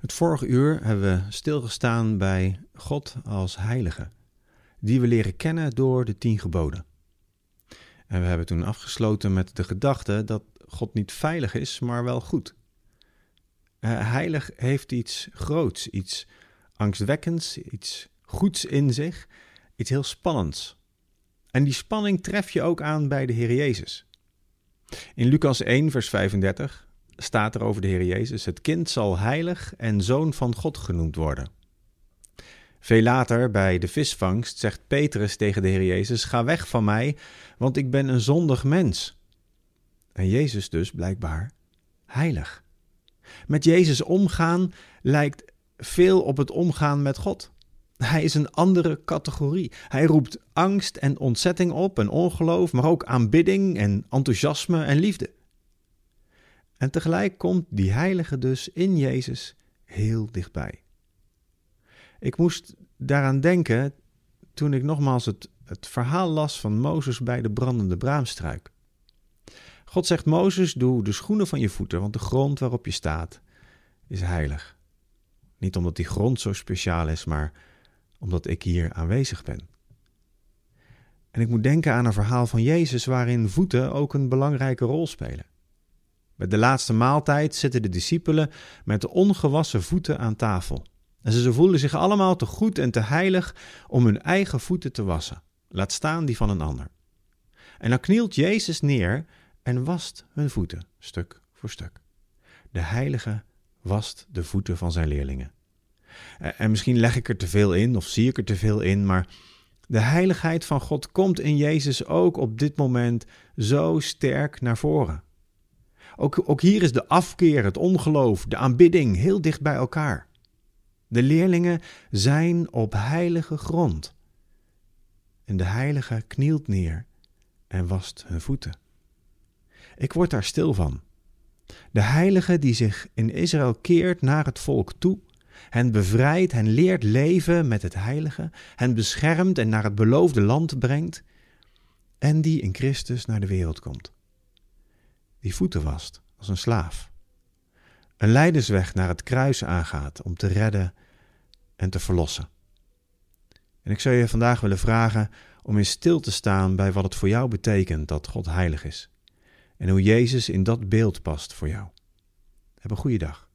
Het vorige uur hebben we stilgestaan bij God als heilige, die we leren kennen door de tien geboden. En we hebben toen afgesloten met de gedachte dat God niet veilig is, maar wel goed. Uh, heilig heeft iets groots, iets angstwekkends, iets goeds in zich, iets heel spannends. En die spanning tref je ook aan bij de Heer Jezus. In Lucas 1, vers 35 staat er over de Heer Jezus: Het kind zal heilig en zoon van God genoemd worden. Veel later, bij de visvangst, zegt Petrus tegen de Heer Jezus: Ga weg van mij, want ik ben een zondig mens. En Jezus dus blijkbaar heilig. Met Jezus omgaan lijkt veel op het omgaan met God. Hij is een andere categorie. Hij roept angst en ontzetting op en ongeloof, maar ook aanbidding en enthousiasme en liefde. En tegelijk komt die heilige dus in Jezus heel dichtbij. Ik moest daaraan denken toen ik nogmaals het, het verhaal las van Mozes bij de brandende braamstruik. God zegt Mozes, doe de schoenen van je voeten, want de grond waarop je staat is heilig. Niet omdat die grond zo speciaal is, maar omdat ik hier aanwezig ben. En ik moet denken aan een verhaal van Jezus waarin voeten ook een belangrijke rol spelen. Met de laatste maaltijd zitten de discipelen met de ongewassen voeten aan tafel. En ze voelen zich allemaal te goed en te heilig om hun eigen voeten te wassen, laat staan die van een ander. En dan knielt Jezus neer en wast hun voeten, stuk voor stuk. De heilige wast de voeten van zijn leerlingen. En misschien leg ik er te veel in of zie ik er te veel in, maar de heiligheid van God komt in Jezus ook op dit moment zo sterk naar voren. Ook, ook hier is de afkeer, het ongeloof, de aanbidding heel dicht bij elkaar. De leerlingen zijn op heilige grond. En de heilige knielt neer en wast hun voeten. Ik word daar stil van. De heilige die zich in Israël keert naar het volk toe, hen bevrijdt, hen leert leven met het heilige, hen beschermt en naar het beloofde land brengt, en die in Christus naar de wereld komt. Die voeten wast als een slaaf. Een leidersweg naar het kruis aangaat om te redden en te verlossen. En ik zou je vandaag willen vragen om in stil te staan bij wat het voor jou betekent dat God heilig is en hoe Jezus in dat beeld past voor jou. Heb een goede dag.